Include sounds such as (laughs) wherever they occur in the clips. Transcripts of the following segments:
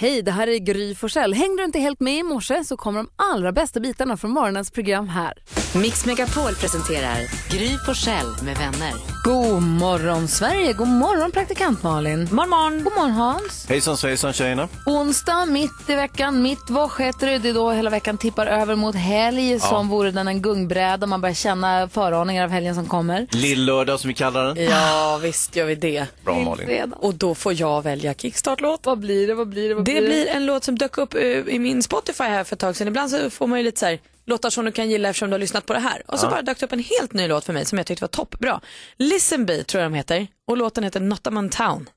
Hej, det här är Gry Forssell. Hängde du inte helt med i morse så kommer de allra bästa bitarna från morgonens program här. Mix Megapol presenterar Gry Forssell med vänner. God morgon Sverige, god morgon praktikant Malin. Morgon, morgon. God morgon Hans. Hejsan svejsan tjejerna. Onsdag, mitt i veckan, mitt vad heter det? Det är då hela veckan tippar över mot helg som vore den en gungbräda. Man börjar känna föraningar av helgen som kommer. Lill-lördag som vi kallar den. Ja, visst gör vi det. Bra Malin. Och då får jag välja kickstart-låt. Vad blir det, vad blir det, vad Det blir det? Blir en låt som dök upp eh, i min Spotify här för ett tag sedan. Ibland så får man ju lite så här låtar som du kan gilla eftersom du har lyssnat på det här. Och så bara dök det upp en helt ny låt för mig som jag tyckte var toppbra. Listen Be tror jag de heter och låten heter Nottaman Town.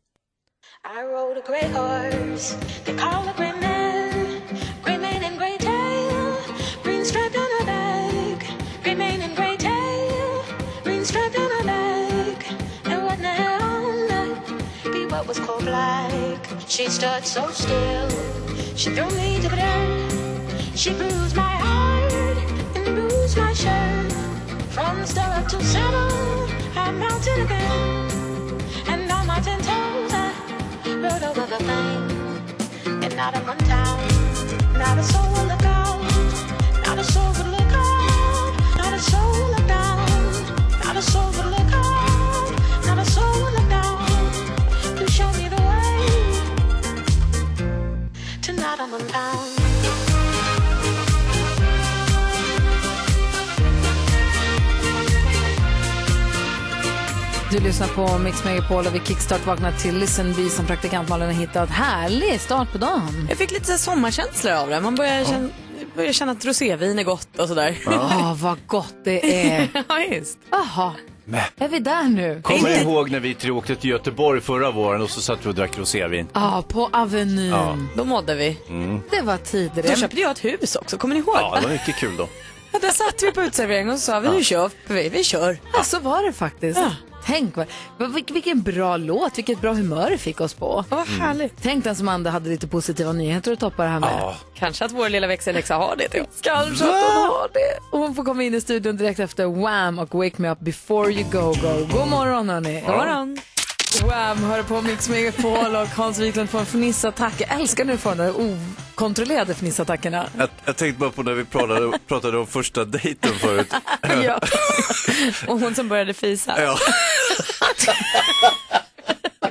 I rode a great horse, they call it great man, great man and great tail, green stripe on her back, great man and great tail, green stripe on her back, and what that be what was called black. She stood so still, she threw me to the dirt, she bruised my heart and bruised my shirt, from stirrup to saddle, I mounted again, and on my ten toes I rode over the plain and not a one town, not a soul would look out, not a soul would look out, not a soul would look down, not a soul would Du lyssnar på Mix Megapol och vi kickstart vaknar till Listen Be som praktikant Malin har hittat. Härlig start på dagen. Jag fick lite så här sommarkänslor av det. Man börjar, känna, börjar känna att rosévin är gott och sådär. Ja, vad gott det är. (laughs) ja, just. Är vi där nu? Kommer ni ihåg när vi tre åkte till Göteborg förra våren och så satt vi och drack rosévin? Ja, på Avenyn. Då mådde vi. Det var tider. Då köpte jag ett hus också, kommer ni ihåg? Ja, det var mycket kul då. Ja, där satt vi på uteservering och så sa vi nu kör vi, vi kör. Ja, så var det faktiskt. Ja. Tänk vad, vad- vilk- vilken bra låt, vilket bra humör det fick oss på. Ja, vad härligt. Tänk den som Amanda hade lite positiva nyheter att toppa det här med. Kanske att vår lilla växelläxa har det. Till. (laughs) Kanske att hon har det. Och hon får komma in i studion direkt efter Wham och Wake Me Up Before You Go Go. God morgon hörni. God morgon. Wham hör på Mix Megapol och Hans Wiklund får en fnissattack. Jag älskar när du får de där okontrollerade fnissattackerna. Jag, jag tänkte bara på när vi pratade, pratade om första dejten förut. (laughs) Ja. Och hon som började fisa. Ja,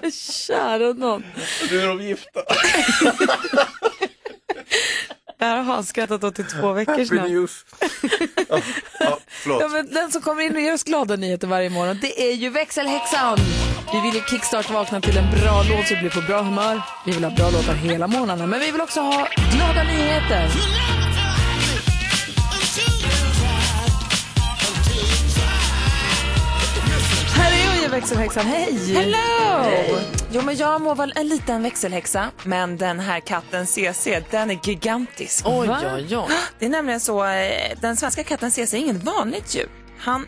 (laughs) Kära någon. nu är de gifta. (laughs) Det här har Hans skrattat åt i två veckor snart. news. Ja, (laughs) ja, förlåt. Ja, men den som kommer in och ger oss glada nyheter varje morgon, det är ju växelhäxan. Vi vill ju kickstart vakna till en bra låt så vi blir på bra humör. Vi vill ha bra låtar hela morgnarna, men vi vill också ha glada nyheter. Här är ju växelhäxan, hej! Hello! Jo, men jag må vara en liten växelhäxa, men den här katten CC, den är gigantisk. Oj, oj, oj. (gasps) Det är nämligen så, eh, den svenska katten CC är inget vanligt djur. Han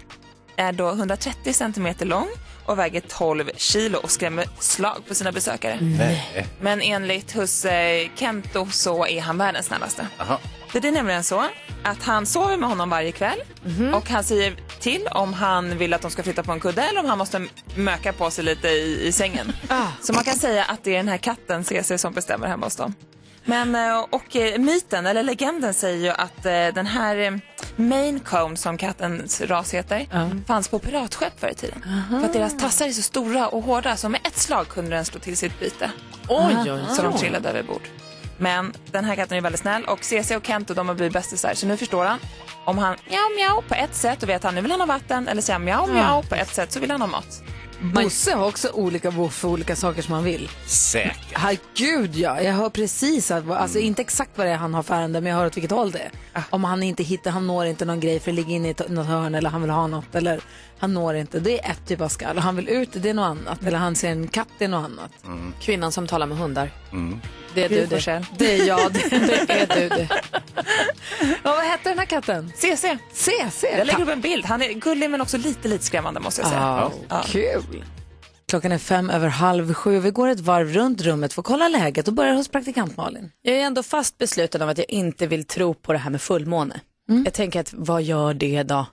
är då 130 centimeter lång och väger 12 kilo och skrämmer slag på sina besökare. Nej. Men enligt husse Kento så är han världens snällaste. Aha. Det är nämligen så att han sover med honom varje kväll och han säger till om han vill att de ska flytta på en kudde eller om han måste möka på sig lite i, i sängen. (laughs) Så man kan säga att det är den här katten CC som bestämmer hemma hos dem. Men, eh, och eh, myten, eller legenden säger ju att eh, den här Maine Coon, som kattens ras heter, fanns på piratskepp förr i tiden. För att deras tassar är så stora och hårda så med ett slag kunde den slå till sitt byte. Oj, oj, Så de trillade över bord. Men den här katten är väldigt snäll och CC och Kento de har blivit bästisar så nu förstår han. Om han mjau mjau på ett sätt och vet han nu vill han ha vatten eller säger mjau mjau på ett sätt så vill han ha mat. Bosse har också olika woof för olika saker som han vill. Säkert. Ja, gud ja. Jag hör precis, att, alltså inte exakt vad det är han har för ärende, men jag hör åt vilket håll det är. Om han inte hittar, han når inte någon grej för det ligger inne i något hörn eller han vill ha något eller han når inte. Det är ett typ av skall. Han vill ut, det är något annat. Eller han ser en katt, det är något annat. Kvinnan som talar med hundar. Det är Gry du det. Det är jag, det, det är du det. (laughs) Ja, vad hette den här katten? CC. CC. Jag lägger upp en bild. Han är gullig men också lite, lite skrämmande måste jag säga. Ja, Ja. Kul. Klockan är fem över halv sju. Vi går ett varv runt rummet för att kolla läget och börjar hos praktikant Malin. Jag är ändå fast besluten om att jag inte vill tro på det här med fullmåne. Jag tänker att vad gör det då?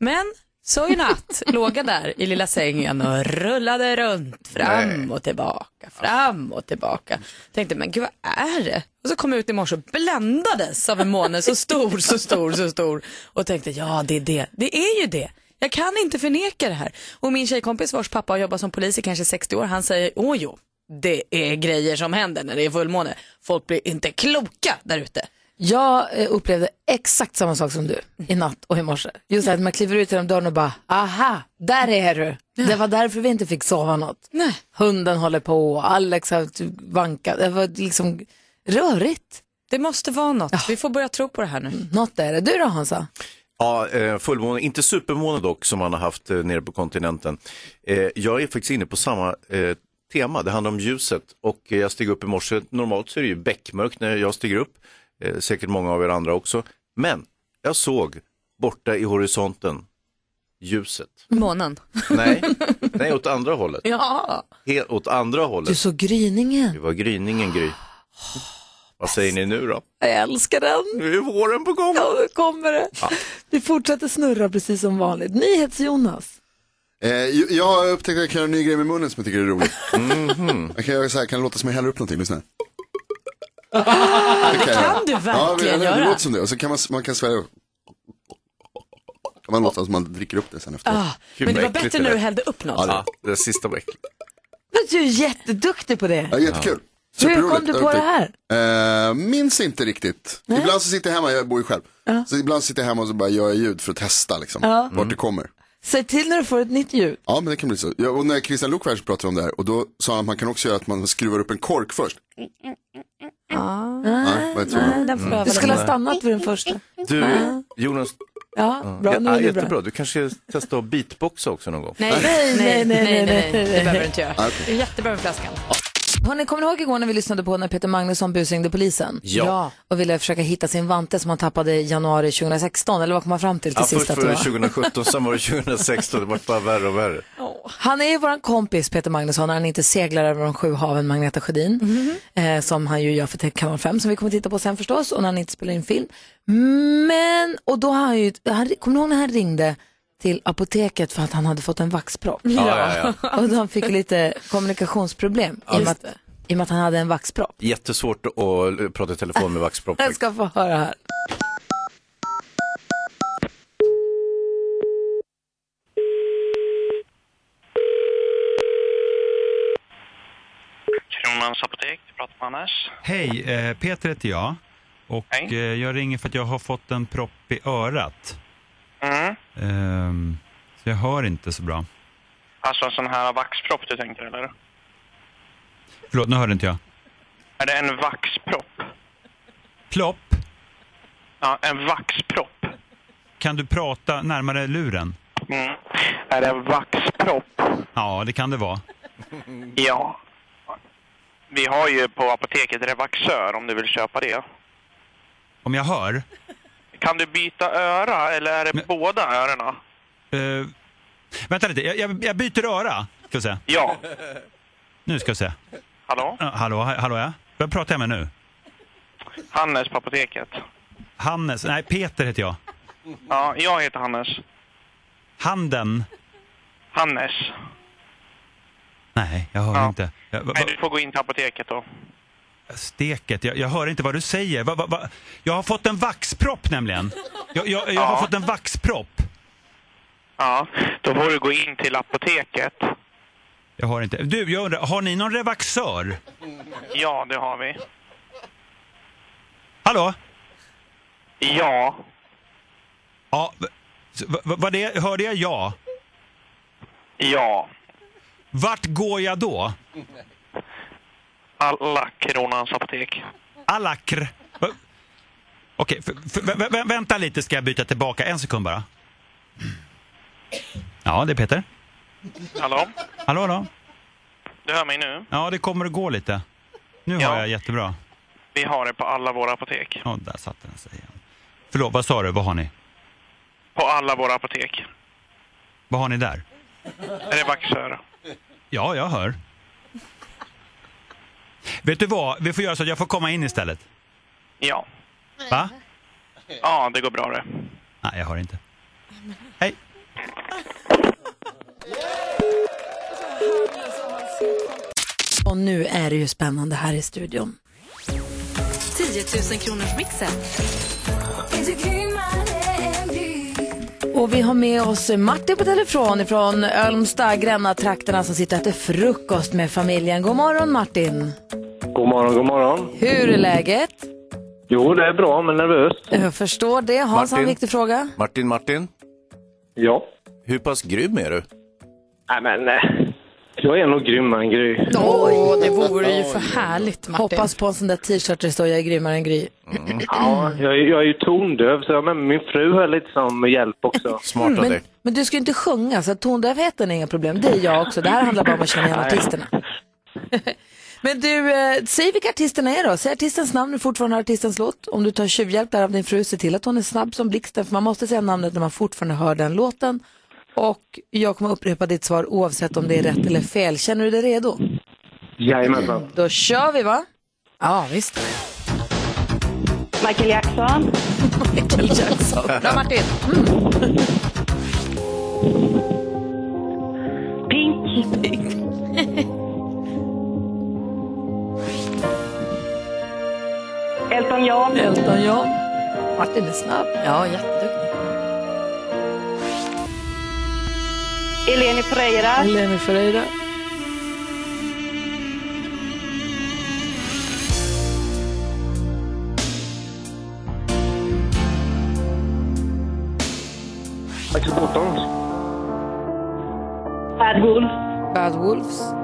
Men så i natt låg jag där i lilla sängen och rullade runt fram och tillbaka, fram och tillbaka. Tänkte men gud vad är det? Och så kom jag ut i morse och bländades av en måne så stor, så stor, så stor och tänkte ja det är det, det är ju det. Jag kan inte förneka det här. Och min tjejkompis vars pappa har jobbat som polis i kanske 60 år, han säger åh jo, det är grejer som händer när det är fullmåne. Folk blir inte kloka där ute. Jag eh, upplevde exakt samma sak som du i natt och i morse. Just att man kliver ut genom dörren och bara, aha, där är du. Det var därför vi inte fick sova något. Nej. Hunden håller på, Alex har vankat. Det var liksom rörigt. Det måste vara något. Vi får börja tro på det här nu. Något är det. Du då Hansa? Ja, eh, fullmåne, inte supermåne dock som man har haft eh, nere på kontinenten. Jag är faktiskt inne på samma tema, det handlar om ljuset och jag steg upp i morse, normalt så är det ju beckmörkt när jag stiger upp, eh, säkert många av er andra också, men jag såg borta i horisonten ljuset. Månen. Nej, (laughs) nej åt andra hållet. Ja. Helt åt andra Du hållet. såg gryningen. Det var gryningen Gry. Vad säger ni nu då? Jag älskar den. Nu är våren på gång. Ja, nu kommer det. Vi fortsätter snurra precis som vanligt. NyhetsJonas. Eh, jag- jag har upptäckt att jag kan göra en ny grej med munnen som jag tycker är roligt. Mhm. Jag kan göra så här, kan det låta som jag häller upp någonting, lyssna. Det kan, du Ja, verkligen det, det göra? låter som det. Och så kan man, man kan svälja. Kan man låta som man dricker upp det sen efteråt. Ah, men det var bättre det när du hällde upp något. Ja, Ja, det sista var äckligt. Men Du är jätteduktig på det. Ja, jättekul. Hur Superroligt. kom du på det här? Eh, minns inte riktigt. Ibland så sitter jag hemma, jag bor ju själv. Så ibland sitter jag hemma och så bara gör jag ljud för att testa liksom, vart det kommer. Säg till när du får ett nytt ljud. Ja, men det kan bli så. Ja, och när Christian Luukvärs pratade om det här, och då sa han att man kan också göra att man skruvar upp en kork först. Nej, vad tror du? Den får Du öva skulle ha stannat vid den första. Du, Jonas, Ja, bra. Nu ja, är det jättebra. bra. Du kanske testar att beatboxa också någon gång? Nej, Nej, nej, nej, nej, nej, nej. Det behöver du inte göra. okej. Det är jättebra med flaskan. Hörrni, kommer ni ihåg igår när vi lyssnade på när Peter Magnusson busringde polisen? Ja. Och ville försöka hitta sin vante som han tappade i januari 2016, eller vad kom han fram till till Ja, sist först var det det var? 2017, sen var det 2016. Det var bara värre och värre. Han är ju våran kompis Peter Magnusson när han inte seglar över de sju haven med Agneta Sjödin. Eh, som han ju gör för Kanal 5 som vi kommer titta på sen förstås och när han inte spelar in film. Men, och då har han ju, han, kommer ni ihåg när han ringde till apoteket för att han hade fått en vaxpropp? Ja, ja, ja. (laughs) Och han fick lite kommunikationsproblem i, och med att, i och med att han hade en vaxpropp. Jättesvårt att prata i telefon med vaxpropp. Jag ska få höra här. Kronans apotek, du pratar med Anders. Hej, eh, Peter heter jag. Och Hej. eh, jag ringer för att jag har fått en propp i örat. Mm. Ehm, så jag hör inte så bra. Alltså en sån här vaxpropp du tänker eller? Förlåt, nu hörde inte jag. Är det en vaxpropp? Plopp, Ja, en vaxpropp. kan du prata närmare luren? Mm. Är det en vaxpropp? Ja, det kan det vara. Ja. Vi har ju på apoteket Revaxör om du vill köpa det. Om jag hör? Kan du byta öra eller är det Men- båda öronen? Eh, vänta lite, jag, jag, jag byter öra. Ska se. Ja. Nu ska vi se. Hallå? Uh, hallå, ha- hallå ja? Vem pratar jag med nu? Hannes på apoteket. Hannes? Nej, Peter heter jag. Ja, jag heter Hannes. Handen? Hannes. Nej, jag hör Ja. inte. Jag, va, Nej, du får gå in till apoteket då. Steket, jag, jag hör inte vad du säger. Va, va, va? Jag har fått en vaxpropp nämligen. Jag, jag, jag har Ja. fått en vaxpropp. Ja, då får du gå in till apoteket. Jag har inte. Du, jag undrar, har ni någon revaxör? Ja, det har vi. Hallå? Ja. Ja, vad det, hörde jag ja? Ja. Vart går jag då? Alla Kronans apotek. Alakr. Okej, vä- vänta lite ska jag byta tillbaka. En sekund bara. Ja, det är Peter. Hallå? Hallå, hallå. Du hör mig nu? Ja, det kommer att gå lite. Nu Ja. hör jag jättebra. Vi har det på alla våra apotek. Ja, där satte den sig igen. Förlåt, vad sa du? Vad har ni? På alla våra apotek. Vad har ni där? Revaxör. Ja, jag hör. Vet du vad, vi får göra så att jag får komma in istället. Ja. Va? Ja, det går bra det. Nej, jag hör inte. Hej. Och nu är det ju spännande här i studion. 10 000 kronors mixen. Och vi har med oss Martin på telefon från Ölmstad, Gränna-trakterna som sitter och äter frukost med familjen. God morgon Martin! God morgon, god morgon. Hur är läget? Jo, det är bra, men nervös. Jag förstår det. Hans har en Martin? viktig fråga. Martin, Martin, Ja. hur pass grym är du? Nej, men eh, jag är nog grymmare än Gry. Åh, det vore ju för härligt Martin. Hoppas på en sån där t-shirt där det står jag är grymmare än Gry. Ja, jag, är- jag är ju tondöv, så jag har med min fru här lite som hjälp också. (laughs) Smart av Men, dig. men du ska ju inte sjunga, så tondövheten är inga problem. Det är jag också. Det här handlar bara om att känna igen artisterna. (laughs) Men du, eh, säg vilka artisterna är då. Säg artistens namn, du fortfarande har artistens låt. Om du tar tjuvhjälp där av din fru, se till att hon är snabb som blixten. För man måste säga namnet när man fortfarande hör den låten. Och jag kommer upprepa ditt svar oavsett om det är rätt eller fel. Känner du dig redo? Jajamensan. Då kör vi va? Ja, visst. Michael Jackson. (laughs) Michael Jackson. Bra Martin. Pink. (laughs) Elton John. Elton John. Martin är snabb. Ja, jätteduktig. Eleni Ferreira. Eleni Ferreira. Axel Bolton. Bad Wolf. Bad Wolves.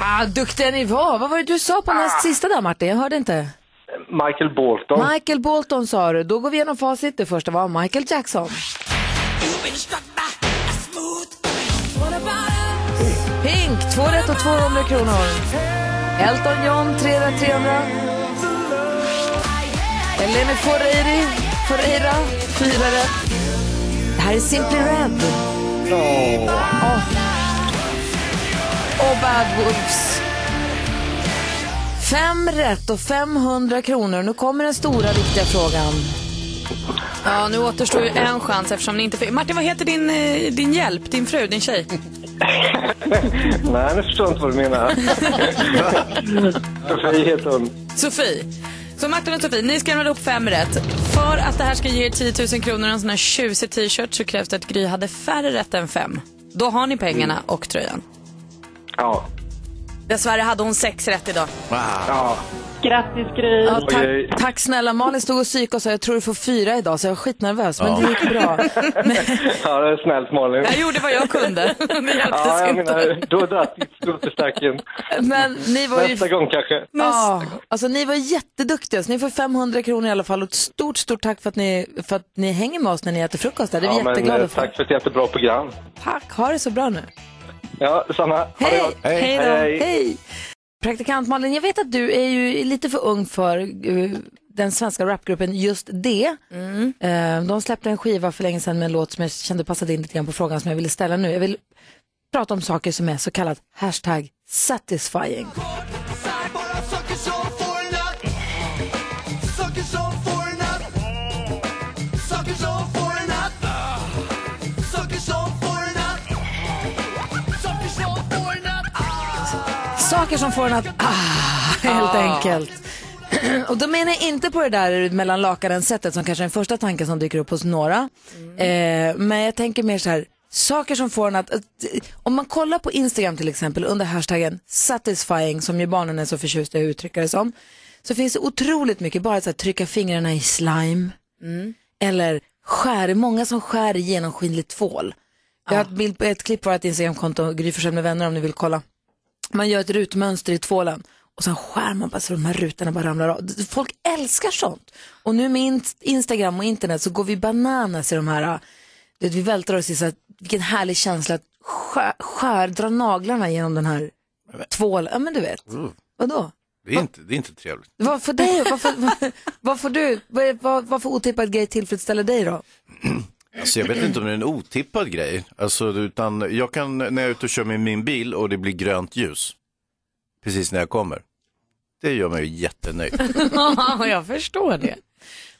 Ah, duktiga ni var. Vad var det du sa på näst sista där Martin? Jag hörde inte. Michael Bolton. Michael Bolton sa du. Då går vi igenom facit. Det första var Michael Jackson. Pink, 2 rätt och 200 kronor. Elton John, 3 rätt 300. Eleni Ferreira, Ferreira 4 rätt. Det här är Simply Red. Åh. Och Bad Wolves. Fem rätt och 500 kronor. Nu kommer den stora viktiga frågan. Ja, nu återstår ju en chans eftersom ni inte fick... Martin, vad heter din, eh, din hjälp, din fru, din tjej? (laughs) Nej, nu förstår jag inte vad du menar. (laughs) Sofie heter hon. Sofie. Så Martin och Sofie, ni ska ramla upp fem rätt. För att det här ska ge er 10 000 kronor och en sån här tjusig t-shirt så krävs det att Gry hade färre rätt än fem. Då har ni pengarna och tröjan. Ja. Dessvärre hade hon sex rätt idag. Ja. Grattis Gry. Ja, tack, tack snälla. Malin stod och psykade och sa jag tror du får fyra idag så jag var skitnervös. Men det gick bra. (laughs) ja, det är snällt Malin. Jag gjorde vad jag kunde. (laughs) Det hjälptes Ja, jag inte. menar, du har dragit strå till stacken. Men ni var ju... Nästa gång kanske. Ja, alltså ni var jätteduktiga. Så ni får 500 kronor i alla fall. Och ett stort, stort tack för att ni, för att ni hänger med oss när ni äter frukost. där. Det är vi Ja, men, jätteglada eh, för. tack för ett jättebra program. Tack. Ha det så bra nu. Ja, detsamma. Hej. Hej då. Hej. Hej. Praktikant Malin, jag vet att du är ju lite för ung för eh, den svenska rapgruppen Just det. Eh, de släppte en skiva för länge sedan med en låt som jag kände passade in lite grann på frågan som jag ville ställa nu. Jag vill prata om saker som är så kallat hashtag satisfying. Saker som får en att, ah, helt enkelt. (clears throat) Och då menar jag inte på det där mellan lakanen sättet som kanske är den första tanken som dyker upp hos några. Eh, men jag tänker mer så här, saker som får en att, att, om man kollar på Instagram till exempel under hashtaggen satisfying som ju barnen är så förtjusta i att uttrycka det som. Så finns det otroligt mycket, bara här, trycka fingrarna i slime. Eller skär, många som skär i genomskinlig tvål. Jag har ett, bild, ett klipp på ett Instagramkonto, Gry med vänner om ni vill kolla. Man gör ett rutmönster i tvålen och sen skär man bara så de här rutorna bara ramlar av. Folk älskar sånt. Och nu med in- Instagram och internet så går vi bananas i de här, vet, vi vältrar oss i så här, vilken härlig känsla att skär, skär, dra naglarna genom den här tvålen. Ja men du vet, Mm. vadå? Det är inte, det är inte trevligt. Vad dig, får, vad, vad får du, vad, vad, vad för otippad grej tillfredsställer dig då? (clears throat) Alltså, jag vet inte om det är en otippad grej. Alltså, utan jag kan, när jag är ute och kör med min bil och det blir grönt ljus, precis när jag kommer. Det gör mig ju jättenöjd. (laughs) jag förstår det.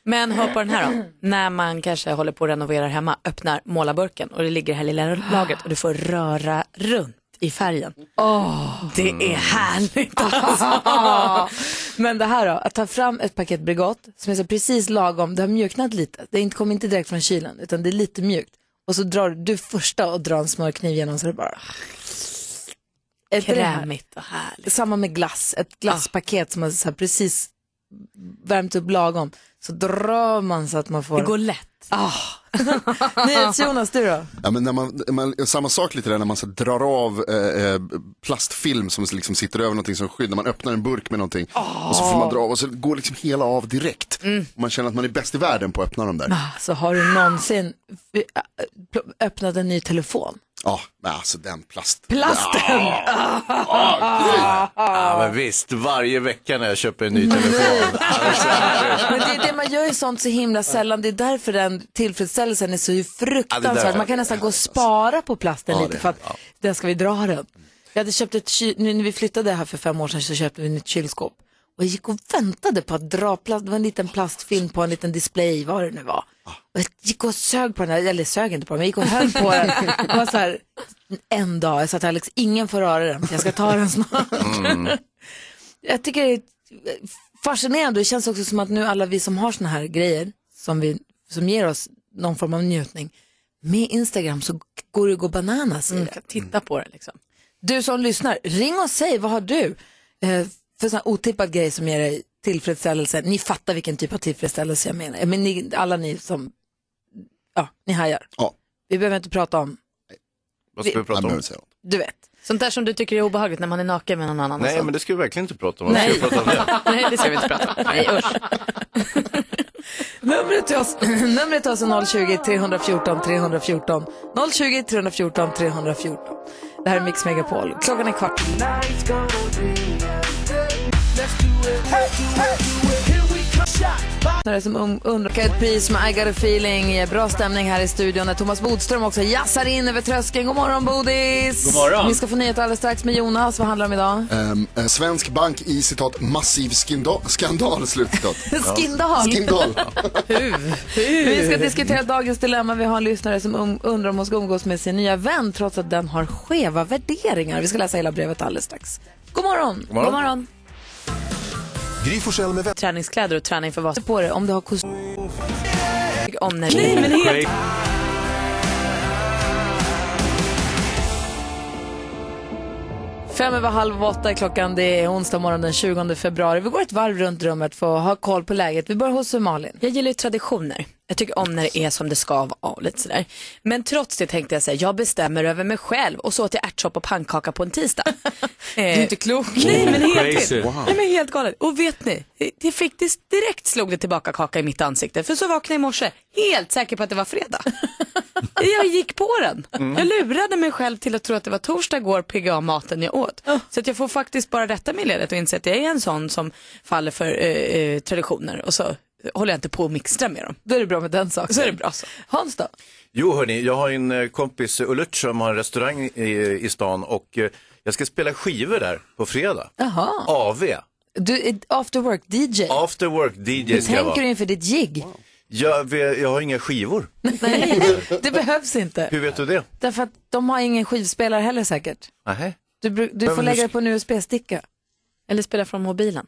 Men hör på den här då. När man kanske håller på att renovera hemma, öppnar målarburken och det ligger det här lilla lagret och du får röra runt i färgen. Det är härligt alltså. (laughs) Men det här då, att ta fram ett paket Bregott som är så precis lagom, det har mjuknat lite, det kommer inte direkt från kylen utan det är lite mjukt. Och så drar du första och drar en smörkniv genom så det bara... Krämigt och härligt. Samma med glass, ett glasspaket som har så precis värmt upp lagom. Så drar man så att man får... Det går lätt. Ah. (laughs) NyhetsJonas, du då? Ja, men när man, man, samma sak lite där när man så drar av eh, eh, plastfilm som liksom sitter över någonting som skydd. När man öppnar en burk med någonting och så får man dra av och så går liksom hela av direkt. Och man känner att man är bäst i världen på att öppna dem där. Ah, Så har du någonsin eh, öppnat en ny telefon? Ja, men alltså den plast. Plasten! Ja, men visst, varje vecka när jag köper en ny telefon. (laughs) Men det, är det man gör ju sånt så himla sällan. Det är därför den tillfredsställelsen är så ju Ja, fruktansvärd. där- Man kan nästan gå och spara på plasten Ja, lite för att den ska vi dra den. Vi hade köpt ett ky- nu när vi flyttade här för fem år sedan så köpte vi ett nytt kylskåp. Och jag gick och väntade på att dra plast. Det var en liten plastfilm på en liten display, vad det nu var. Och jag gick och sög på den här, eller sög inte på den, men jag gick och höll på den. Det var så här, en dag, jag sa till Alex, ingen får röra den, för jag ska ta den snart. Jag tycker det är fascinerande. Det känns också som att nu alla vi som har såna här grejer som, vi, som ger oss någon form av njutning. Med Instagram så går det att gå bananas i det. Titta på det liksom. Du som lyssnar, ring och säg vad har du eh, för sån här otippad grej som ger dig tillfredsställelse. Ni fattar vilken typ av tillfredsställelse jag menar. Men ni, alla ni som, ja, ni hajar. Ja. Vi behöver inte prata om, Vad ska vi prata om? du vet. Sånt där som du tycker är obehagligt när man är naken med någon annan. Nej, men det ska vi verkligen inte prata om. Nej. Ska vi prata om det? (laughs) Nej, det ska vi inte prata om. Nej, usch. Numret till oss, (clears throat) numret till oss är 020-314 314. 020 314 314. Det här är Mix Megapol. Klockan är kvart. Är som um, undrar ett pris med I got a feeling. Bra stämning här i studion när Thomas Bodström också jassar in över tröskeln. God morgon Bodis! God morgon. Vi ska få nyheter alldeles strax med Jonas. Vad handlar det om idag? Ehm, eh, svensk bank i citat massiv skandal, skandal slutcitat. (laughs) Skindal. Skindal. (laughs) Vi ska diskutera dagens dilemma. Vi har en lyssnare som um, undrar om hon ska umgås med sin nya vän trots att den har skeva värderingar. Vi ska läsa hela brevet alldeles strax. God morgon! God morgon. God morgon. Gry Forssell med vänner. Träningskläder och träning för vad? På det, om du har kostym. Om när Nej, men helt- Fem över halv åtta är klockan. Det är onsdag morgon den 20 februari. Vi går ett varv runt rummet för att ha koll på läget. Vi börjar hos Malin. Jag gillar ju traditioner. Jag tycker om när det är som det ska vara och lite sådär. Men trots det tänkte jag säga, jag bestämmer över mig själv och så åt jag ärtsoppa och pannkaka på en tisdag. (laughs) du är inte klok. Nej men helt. Wow. Nej, men helt galet. Och vet ni, det fick det direkt slog det tillbaka kaka i mitt ansikte. För så vaknade jag i morse, helt säker på att det var fredag. (laughs) jag gick på den. Mm. Jag lurade mig själv till att tro att det var torsdag igår, PGA-maten jag åt. Så att jag får faktiskt bara rätta mig i ledet och inse att jag är en sån som faller för eh, eh, traditioner och så håller jag inte på att mixtra med dem. Då är det bra med den saken. Så är det bra så. Hans då? Jo hörni, jag har en eh, kompis Ulert som har en restaurang i, i stan och eh, jag ska spela skivor där på fredag. Jaha. AV. Du är after work DJ. After work DJ Hur ska jag tänker du vara. inför ditt gig? Jag, jag har inga skivor. Nej, (laughs) det behövs inte. Hur vet du det? Därför att de har ingen skivspelare heller säkert. Nähä. Du, du får lägga det på en USB-sticka. Eller spela från mobilen.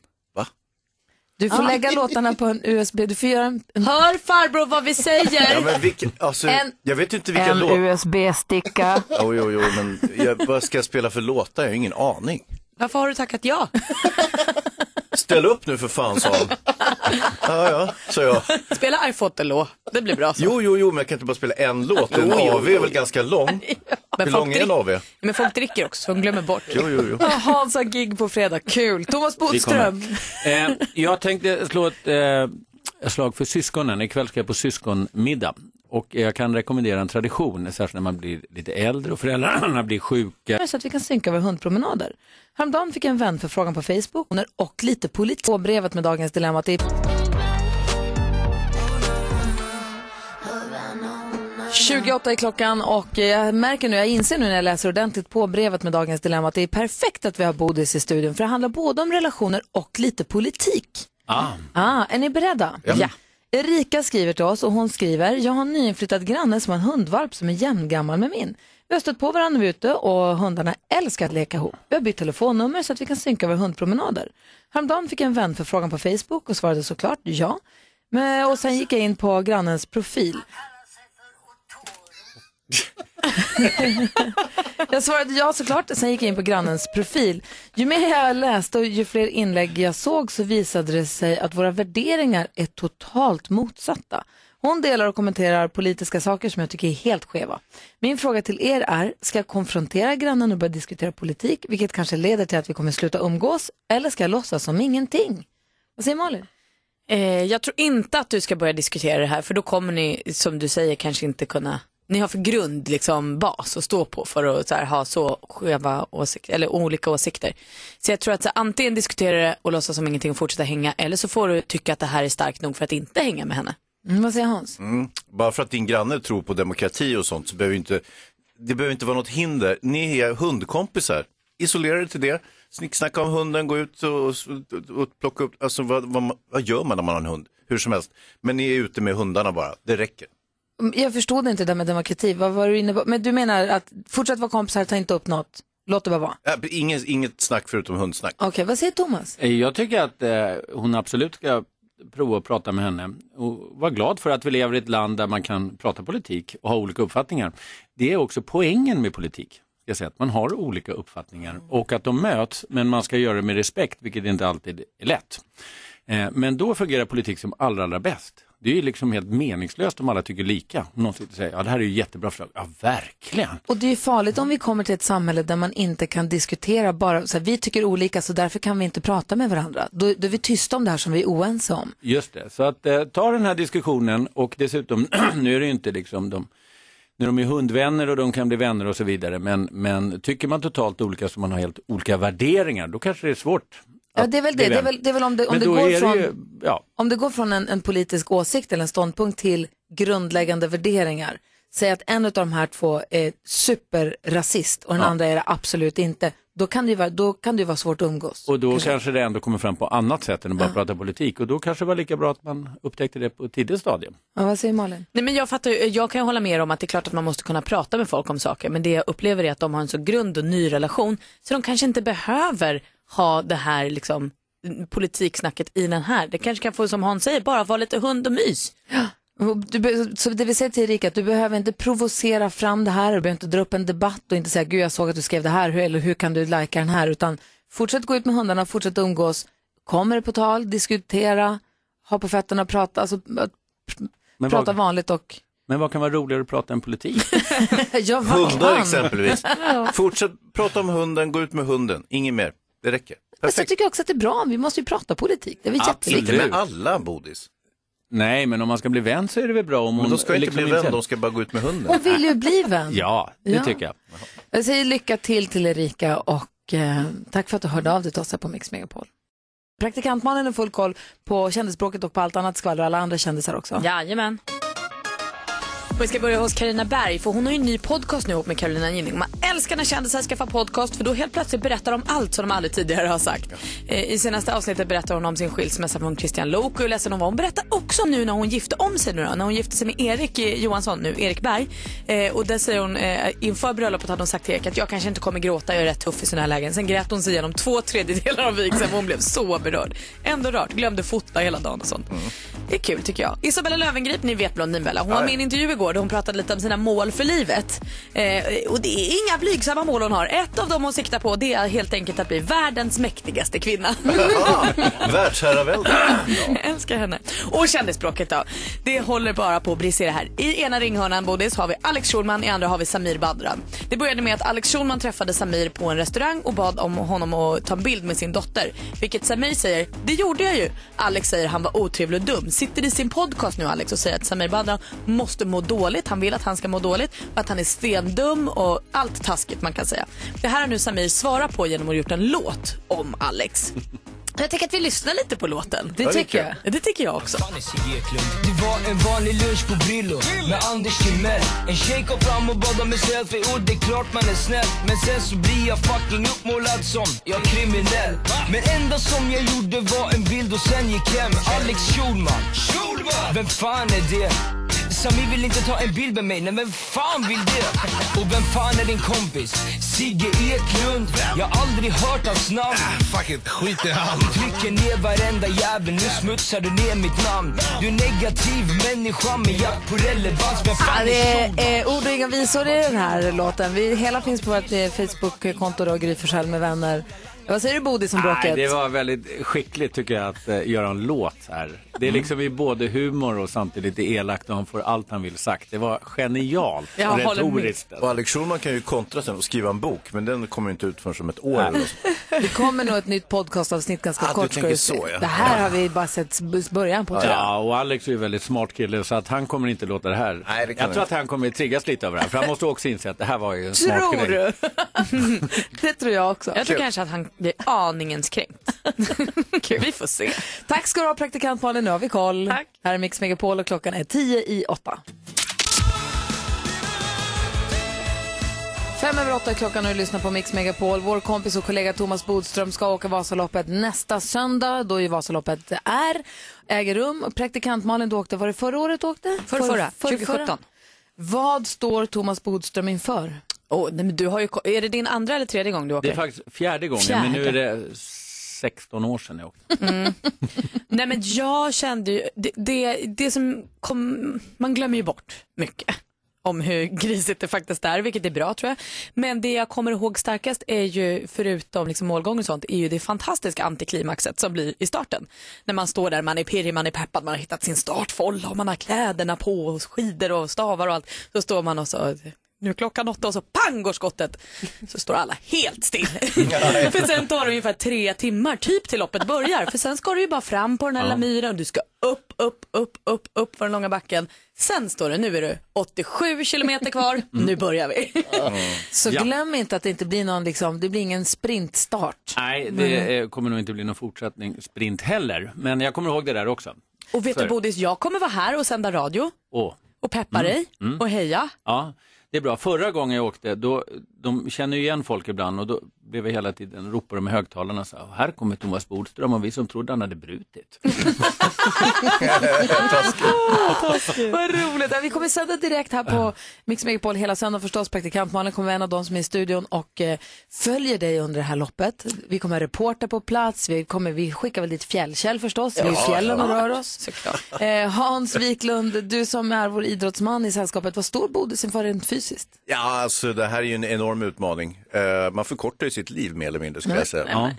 Du får lägga låtarna på en USB. Du får göra en... en... Hör farbror vad vi säger. Ja, men vilka, alltså, En- jag vet inte vilka en låtar. USB-sticka. (laughs) Jo, jo, jo, men jag, vad ska jag spela för låtar? Jag har ingen aning. Varför har du tackat ja? (laughs) Ställ upp nu för fan, sa han. Ja, ja, sa jag. Spela I fought the law. Det blir bra så. Jo, jo, jo, men jag kan inte bara spela en låt. En Jo, jo, AV är väl ganska lång? (laughs) Men Hur folk lång är en AV? Men folk dricker också, så de glömmer bort. Jo, jo, jo. Hans har gig på fredag. Kul. Thomas. Bodström. Eh, jag tänkte slå ett, eh, slag för syskonen. Ikväll ska jag på syskonmiddag. Och jag kan rekommendera en tradition, särskilt när man blir lite äldre och föräldrarna (clears throat) blir sjuka. Så att vi kan synka våra hundpromenader. Häromdagen fick jag en vän för frågan på Facebook och lite politik. På brevet med dagens dilemma. Det är 28 är klockan och jag märker nu, jag inser nu när jag läser ordentligt på brevet med dagens dilemma att det är perfekt att vi har Bodis i studion för det handlar både om relationer och lite politik. Ah. Ah, är ni beredda? Ja. Erika skriver till oss och hon skriver, jag har en nyinflyttad granne som har en hundvalp som är jämngammal med min. Vi har stött på varandra när vi är ute och hundarna älskar att leka ihop. Vi har bytt telefonnummer så att vi kan synka våra hundpromenader. Häromdagen fick jag en vänförfrågan på Facebook och svarade såklart ja. Men, och sen gick jag in på grannens profil. (laughs) jag svarade ja såklart, sen gick jag in på grannens profil. Ju mer jag läste och ju fler inlägg jag såg så visade det sig att våra värderingar är totalt motsatta. Hon delar och kommenterar politiska saker som jag tycker är helt skeva. Min fråga till er är, ska jag konfrontera grannen och börja diskutera politik, vilket kanske leder till att vi kommer sluta umgås, eller ska jag låtsas som ingenting? Vad säger Malin? Eh, jag tror inte att du ska börja diskutera det här för då kommer ni, som du säger, kanske inte kunna ni har för grund liksom, bas att stå på för att så här, ha så skeva åsikter, eller olika åsikter. Så jag tror att så, antingen diskutera det och låtsas som ingenting och fortsätta hänga eller så får du tycka att det här är starkt nog för att inte hänga med henne. Mm, vad säger Hans? Mm. Bara för att din granne tror på demokrati och sånt så behöver inte, det behöver inte vara något hinder. Ni är hundkompisar. Isolera dig till det. Snicksnacka om hunden, gå ut och, och, och plocka upp, alltså vad, vad, vad gör man när man har en hund? Hur som helst. Men ni är ute med hundarna bara, det räcker. Mm, Jag förstod inte det där med demokrati. Vad var du inne på? Men du menar att fortsätt vara kompisar, ta inte upp något. Låt det bara vara. Ja, inget, inget snack förutom hundsnack. Okej, vad säger Thomas? Eh, Jag tycker att eh, hon absolut ska prova att prata med henne och vara glad för att vi lever i ett land där man kan prata politik och ha olika uppfattningar. Det är också poängen med politik. Jag säga, att man har olika uppfattningar och att de möts men man ska göra det med respekt vilket inte alltid är lätt. Eh, Men då fungerar politik som allra, allra bäst. Det är ju liksom helt meningslöst om alla tycker lika. Om någon sitter och säger, ja det här är ju jättebra förslag. Ja, verkligen. Och det är farligt om vi kommer till ett samhälle där man inte kan diskutera bara, så här, vi tycker olika så därför kan vi inte prata med varandra. Då, då är vi tysta om det här som vi är oense om. Just det, så att eh, ta den här diskussionen och dessutom, (clears throat) nu är det ju inte liksom de, när de är hundvänner och de kan bli vänner och så vidare, men, men tycker man totalt olika så man har helt olika värderingar, då kanske det är svårt. Ja, det är väl det. Det är väl, det är väl om det, om det går är det från, ju- ja. om det går från en, en politisk åsikt eller en ståndpunkt till grundläggande värderingar. Säg att en av de här två är superrasist och den Ja. andra är det absolut inte. Då kan det ju vara, då kan det ju vara svårt att umgås. Och då kanske det ändå kommer fram på annat sätt än att bara prata politik och då kanske det var lika bra att man upptäckte det på ett tidigt stadium. Ja, vad säger Malin? Nej, men jag, fattar, jag kan ju hålla med er om att det är klart att man måste kunna prata med folk om saker men det jag upplever är att de har en så grund och ny relation så de kanske inte behöver ha det här liksom, politiksnacket i den här. Det kanske kan få, som Hans säger, bara vara lite hund och mys. Du, så det vi säger till Erika, att du behöver inte provocera fram det här, du behöver inte dra upp en debatt och inte säga, gud jag såg att du skrev det här, hur, eller hur kan du lajka den här, utan fortsätt gå ut med hundarna, fortsätt umgås, kommer det på tal, diskutera, ha på fötterna, prata, alltså Men prata vad, vanligt och men vad kan vara roligare att prata än politik? (laughs) ja, Hundar exempelvis. (laughs) Ja. Fortsätt prata om hunden, gå ut med hunden, inget mer. Det räcker. Fast jag Perfekt. tycker också att det är bra, vi måste ju prata politik, det är väl Inte jätteviktigt. med alla, Bodis. Nej, men om man ska bli vän så är det väl bra om Men hon de ska inte liksom bli vän, de ska bara gå ut med hunden. Hon vill ju bli vän. (laughs) Ja, det Ja. tycker jag. Jag säger lycka till till Erika och eh, tack för att du hörde av dig till oss här på Mix Megapol. Praktikantmannen är full koll på kändisspråket och på allt annat skvaller och alla andra kändisar också. Jajamän. Och vi ska börja hos Karina Berg, för hon har ju en ny podcast nu ihop med Carolina Gynning. Man älskar när kändisar ska få podcast, för då helt plötsligt berättar de allt som de aldrig tidigare har sagt. Eh, I senaste avsnittet berättar hon om sin skilsmässa från Christian Lok och hur ledsen hon var. Hon berättar också nu när hon gifte om sig nu då, när hon gifte sig med Erik eh, Johansson nu, Erik Berg. Eh, och där säger hon, eh, inför bröllopet hade hon sagt till Erik att jag kanske inte kommer gråta, jag är rätt tuff i sådana här lägen. Sen grät hon sig igenom två tredjedelar av vigseln, för hon blev så berörd. Ändå rart, glömde fota hela dagen och sånt. Det är kul tycker jag. Isabella Löwengrip, ni vet Blondinbella, hon var med i en intervju igår där hon pratade lite om sina mål för livet. Eh, och det är inga blygsamma mål hon har. Ett av dem hon siktar på det är helt enkelt att bli världens mäktigaste kvinna. (laughs) Världsherravälde. (laughs) Jag älskar henne. Och kändisspråket då. Det håller bara på att brisera här. I ena ringhörnan Bodis har vi Alex Schulman, i andra har vi Samir Badran. Det började med att Alex Schulman träffade Samir på en restaurang och bad om honom att ta en bild med sin dotter. Vilket Samir säger, det gjorde jag ju. Alex säger han var otrevlig och dum. Sitter i sin podcast nu Alex och säger att Samir Badran måste må dåligt. Han vill att han ska må dåligt och att han är stendum och allt taskigt man kan säga. Det här har nu Samir svarat på genom att ha gjort en låt om Alex. (laughs) Jag tycker att vi lyssnar lite på låten. Det tycker tycker jag. Det tycker jag också. Det var en vanlig lunch på Brillo med Anders Timell En tjej kom fram och bad om en selfie och det är klart man är snäll Men sen så blir jag fucking uppmålad som jag kriminell Men enda som jag gjorde var en bild och sen gick hem Alex Schulman Vem fan är det? Sami vill inte ta en bild med mig, nej men fan vill det? Och vem fan är din kompis? Sigge Eklund? Jag har aldrig hört hans namn Fuck it, skit i han. Du trycker ner varenda jävel, nu smutsar du ner mitt namn Du är negativ människa med jakt på relevans Vem Ja, fan det är eh, ord och inga visor i den här låten. Vi, hela finns på vårt eh, Facebook-konto då, Gry med vänner. Vad säger du Bodis om Nej, bråket? det var väldigt skickligt tycker jag att eh, göra en låt här. Det är liksom i både humor och samtidigt lite elakt och han får allt han vill sagt. Det var genialt Jag och håller med. retoriskt. Och Alex Schulman kan ju kontra sen och skriva en bok, men den kommer ju inte ut förrän om ett år. Eller så. (laughs) Det kommer nog ett nytt podcastavsnitt ganska Ah, du kort. ska tänker du se. så, ja. Det här har vi bara sett början på. tror jag. Ja, och Alex är ju väldigt smart kille så att han kommer inte låta det här. Nej, det kan jag han tror att han kommer triggas lite över det här. För han måste också inse att det här var ju en smart Tror grej. du? (laughs) det tror jag också. Jag tror kanske att han blir aningens kränkt. (laughs) Vi får se. Tack ska du ha praktikant Malin, nu har vi koll. Tack. Här är Mix Megapol och klockan är tio i åtta. Fem över åtta klockan och du lyssnar på Mix Megapol. Vår kompis och kollega Thomas Bodström ska åka Vasaloppet nästa söndag, då ju Vasaloppet är, äger rum. Och Praktikant Malin, du åkte, var det förra året du åkte? Förra, förra, 2017. Vad står Thomas Bodström inför? Oh, nej, men du har ju, är det din andra eller tredje gång du åker? Det är faktiskt fjärde gången, Fjärde. men nu är det 16 år sedan jag åkte. Mm. Nej men jag kände ju, det, det, det som kom, man glömmer ju bort mycket om hur grisigt det faktiskt är, vilket är bra tror jag. Men det jag kommer ihåg starkast är ju, förutom liksom målgång och sånt, är ju det fantastiska antiklimaxet som blir i starten. När man står där, man är pirrig, man är peppad, man har hittat sin startfålla och man har kläderna på och skidor och stavar och allt. Så står man och så nu är klockan åtta och så pang går skottet. Så står alla helt still. (laughs) för sen tar det ungefär tre timmar typ till loppet börjar. För sen ska du ju bara fram på den här Ja. myren. Du ska upp, upp, upp, upp, upp för den långa backen. Sen står det, nu är det 87 kilometer kvar, nu börjar vi. Så Ja. glöm inte att det inte blir någon, liksom, det blir ingen sprintstart. Nej, det eh, kommer nog inte bli någon fortsättning sprint heller. Men jag kommer ihåg det där också. Och vet För- du Bodis, jag kommer vara här och sända radio Åh. och peppa dig mm. och heja. Ja, det är bra. Förra gången jag åkte, då, de känner ju igen folk ibland och då blev jag hela tiden ropade med högtalarna så här, här kommer Thomas Bodström och vi som trodde han hade brutit. (laughs) Vad roligt. Vi kommer sända direkt här på Mix Megapol hela söndagen förstås. Praktikant Malin kommer vara en av de som är i studion och eh, följer dig under det här loppet. Vi kommer ha reporter på plats. Vi, kommer, vi skickar väl dit Fjällkäll förstås. Vi är i fjällen och rör oss. Eh, Hans Wiklund, du som är vår idrottsman i sällskapet. Vad står Bodis inför rent fysiskt? Ja, alltså det här är ju en enorm utmaning. Eh, man förkortar ju sitt liv mer eller mindre, skulle jag säga. Ja.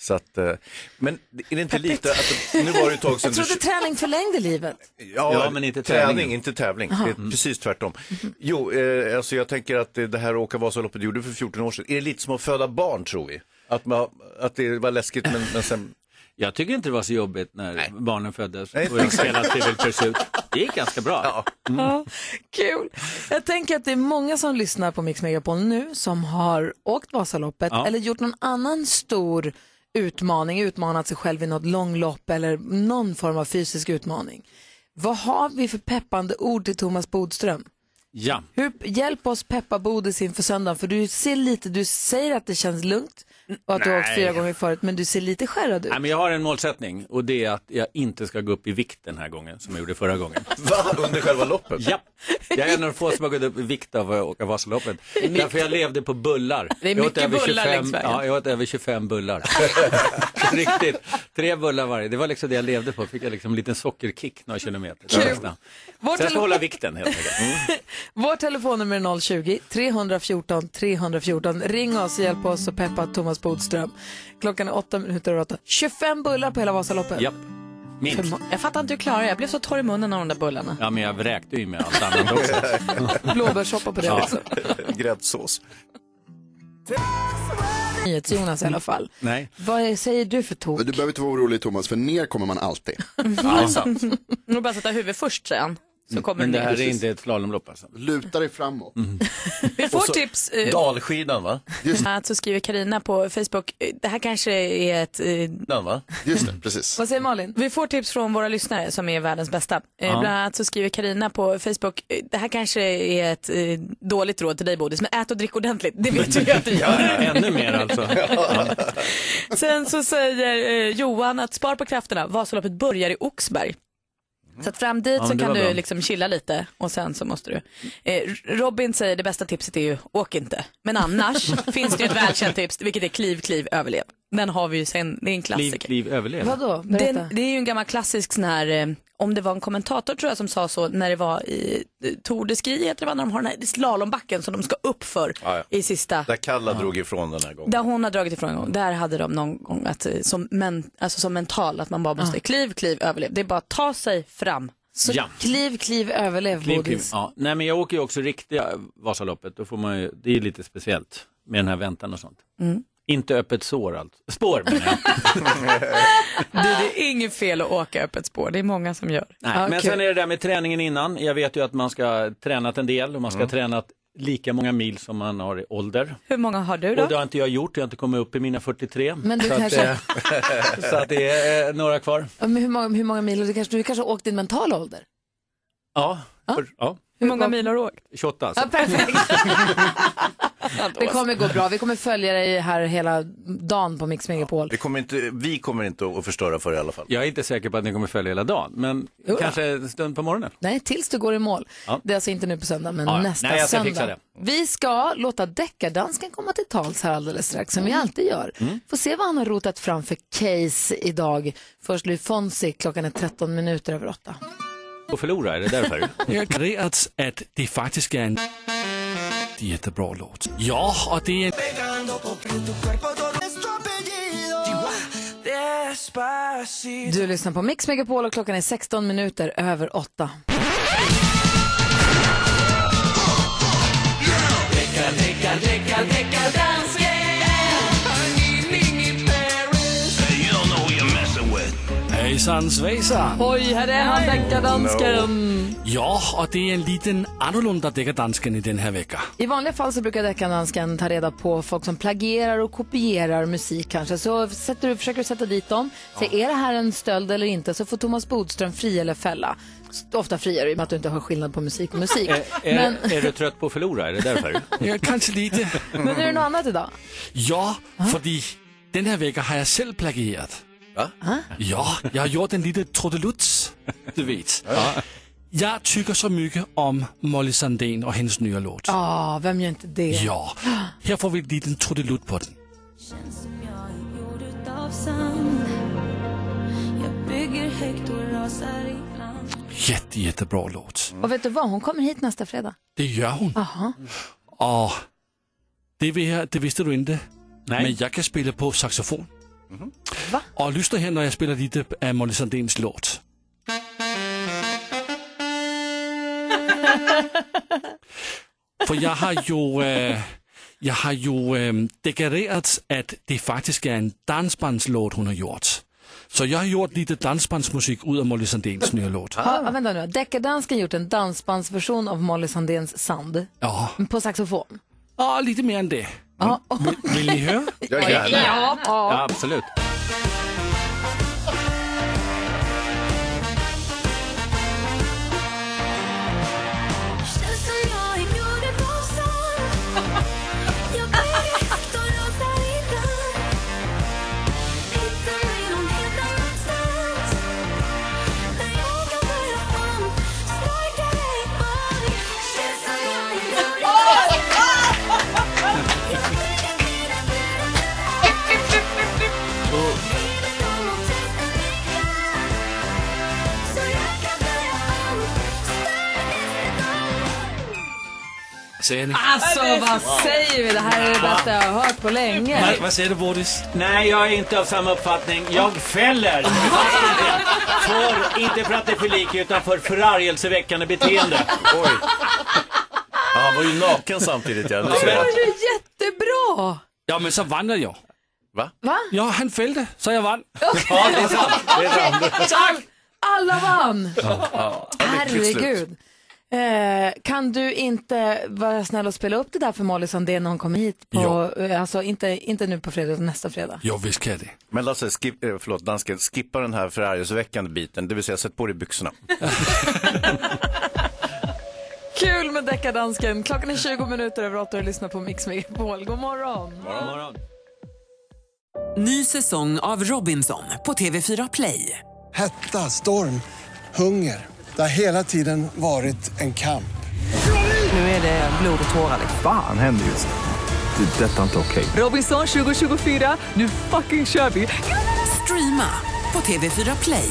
Så att, eh, men är det inte lite, att, nu var det ett tag sedan (laughs) Jag trodde du... träning förlängde livet. Ja, Ja, men inte träning. träningen. inte tävling. Aha. Det är precis tvärtom. Jo, eh, alltså jag tänker att det det här åka Vasaloppet gjorde för 14 år sedan. Är det lite som att föda barn, tror vi? Att, man, att det var läskigt, men, men sen... Jag tycker inte det var så jobbigt när barnen föddes Nej, och jag spelade Trivial Pursuit. Det gick ganska bra. Ja, kul. Jag tänker att det är många som lyssnar på Mix Megapol nu som har åkt Vasaloppet Ja. eller gjort någon annan stor utmaning, utmanat sig själv i något långlopp eller någon form av fysisk utmaning. Vad har vi för peppande ord till Thomas Bodström? Ja. Hur, hjälp oss peppa Bodis inför söndagen, för du ser lite, du säger att det känns lugnt och att du har åkt fyra gånger förut, men du ser lite skärrad ut. Nej, men jag har en målsättning och det är att jag inte ska gå upp i vikt den här gången som jag gjorde förra gången. (laughs) Va? Under själva loppet? Ja, jag är en av de få som har gått upp i vikt av att åka Vasaloppet. Därför jag levde på bullar. Det är jag åt mycket över bullar 25, längs vägen. Ja, jag åt över 25 bullar. (laughs) Riktigt. Tre bullar varje. Det var liksom det jag levde på. Fick jag liksom en liten sockerkick några kilometer. Kul. Så jag ska tele- hålla vikten helt enkelt. (laughs) Mm. Vår telefonnummer är 020-314 314. Ring oss och hjälp oss att peppa Thomas Bodström. Klockan är åtta minuter över åtta. 25 bullar på hela Vasaloppet. Japp, minst. Jag fattar inte hur du klarar det. Jag blev så torr i munnen av de där bullarna. Ja, men jag vräkte ju med allt annat också. (laughs) Blåbärssoppa på det Ja. också. (laughs) Gräddsås. NyhetsJonas i alla fall. Nej. Vad säger du för tok? Du behöver inte vara orolig Thomas, för ner kommer man alltid. Ja, sant. (laughs) Nu bara sätta huvudet först säger han. Så kommer Men du det här är inte ett slalomlopp alltså? Luta dig framåt. (laughs) Vi får tips. eh, Dalskidan va? Att så skriver Karina på Facebook, eh, det här kanske är ett... eh, Den va? Just det, precis. Vad säger Malin? Vi får tips från våra lyssnare som är världens bästa. Eh, Ja. Bland annat så skriver Karina på Facebook, eh, det här kanske är ett eh, dåligt råd till dig Bodis, men ät och drick ordentligt. Det vet vi att du gör. (laughs) Ännu mer alltså. (laughs) Sen så säger eh, Johan att spar på krafterna, Vasaloppet börjar i Oxberg. Så att fram dit Ja, så kan du bra. liksom chilla lite och sen så måste du. Eh, Robin säger det bästa tipset är ju åk inte. Men annars (laughs) finns det ju ett välkänt tips vilket är kliv, kliv, överlev. Den har vi ju sen, det är en klassiker. kliv, överlev. Vadå? Den, det är ju en gammal klassisk sån här, eh, om det var en kommentator tror jag som sa så när det var i eh, Tour de Ski heter det va, när de har den här slalombacken som de ska upp för Ja, ja. i sista. Där Kalla drog ifrån den här gången. Där hon har dragit ifrån en gång, där hade de någon gång att, eh, som, men, alltså som mental, att man bara måste kliv, kliv, överlev. Det är bara att ta sig fram. Så Ja. kliv, kliv, överlev Kliv, kliv. Ja. Nej men jag åker ju också riktiga Vasaloppet, då får man ju, det är lite speciellt med den här väntan och sånt. Mm. Inte öppet sår alltså. Spår menar jag. (laughs) Det, det är inget fel att åka öppet spår, det är många som gör. Nej, Ja, men kul. sen är det där med träningen innan. Jag vet ju att man ska ha tränat en del och man ska ha tränat lika många mil som man har i ålder. Hur många har du Och det då? har inte jag gjort, jag har inte kommit upp i mina 43. Men du så, kanske- att, (laughs) så att det är eh, några kvar. Men hur, många, hur många mil? Du kanske, du kanske har åkt din mentala ålder? Ja, för, ja Hur många mil har du åkt? 28 alltså. Ja, perfekt. (laughs) (laughs) det kommer gå bra. Vi kommer följa dig här hela dagen på Mix Megapol. Vi kommer inte, vi kommer inte att förstöra för det i alla fall. Jag är inte säker på att ni kommer följa hela dagen, men Jo. kanske en stund på morgonen. Nej, tills du går i mål. Ja. Det är alltså inte nu på söndag, men Ja, ja. nästa Nej, jag ska söndag. fixa det. Vi ska låta deckardansken komma till tals här alldeles strax, som vi Mm. alltid gör. Får se vad han har rotat fram för case idag. Först Louis Fonsi, klockan är 13 minuter över 8. Och förlora, är det därför? Jag har att det faktiskt är en jättebra låt. Ja, och det är... Du lyssnar på Mix Megapol och klockan är 16 minuter över 8. Hejsan svejsan! Oj, här är han, deckardansken. Ja, och det är en liten annorlunda deckardansken i den här veckan. I vanliga fall så brukar deckardansken ta reda på folk som plagierar och kopierar musik kanske. Så sätter du, försöker du sätta dit dem. Säg, är det här en stöld eller inte? Så får Thomas Bodström fria eller fälla. Ofta friar du i och med att du inte har skillnad på musik och musik. är, Men, är du trött på att förlora, är det därför? (laughs) Ja, kanske lite. men är det något annat idag? Ja, för den här veckan har jag själv plagierat. Va? Ja, jag har gjort en liten trudelutt, du vet. Jag tycker så mycket om Molly Sandén och hennes nya låt. Ja, vem gör inte det? Ja, här får vi en liten trudelutt på den. Jätte, jättebra låt. Och vet du vad, hon kommer hit nästa fredag. Det gör hon. Aha. Och det, det visste du inte. Nej. Men jag kan spela på saxofon. Va? Och lyssna här när jag spelar lite av Molly Sandéns låt. För jag har ju, äh, jag har ju äh, deklarerat att det faktiskt är en dansbandslåt hon har gjort. Så jag har gjort lite dansbandsmusik ut av Molly Sandéns nya låt. Ha, ja, vänta nu, deckardansken gjort en dansbandsversion av Molly Sandéns Sand Ja, på saxofon. ja lite mer än det. Ja. Vill, vill ni höra? Är gärna. Ja, Ja, absolut. Säger ni? Alltså vad säger vi? Det här är det bästa jag har hört på länge. Vad, vad säger du Bodis? Nej, jag är inte av samma uppfattning. Jag fäller. för, inte för att det är för lik, utan för förargelseväckande beteende. Oj. Ja, han var ju naken samtidigt. Ja. Det var ju jättebra! Ja men så vann jag. Va? Va? Ja, han fällde, så jag vann. Ja, det är sant. Det är sant. All, alla vann! Ja, ja. Herregud. Eh, kan du inte vara snäll och spela upp det där för Molly Sandén när hon kommer hit? På, eh, alltså inte, inte nu på fredag utan nästa fredag. Jo, visst kan jag det. Men Lasse, skip, eh, förlåt, dansken, skippa den här förargelseväckande biten, det vill säga sätt på dig byxorna. (laughs) Kul med deckardansken. Klockan är 20 minuter över 8 och lyssnar på Mix Megapol. God morgon. Ny säsong av Robinson på TV4 Play. Hetta, storm, hunger. Det har hela tiden varit en kamp. Nu är det blod och tårar. Fan händer just nu. Det. är Detta är inte okej. Robinson 2024, nu fucking kör vi! Streama på TV4 Play.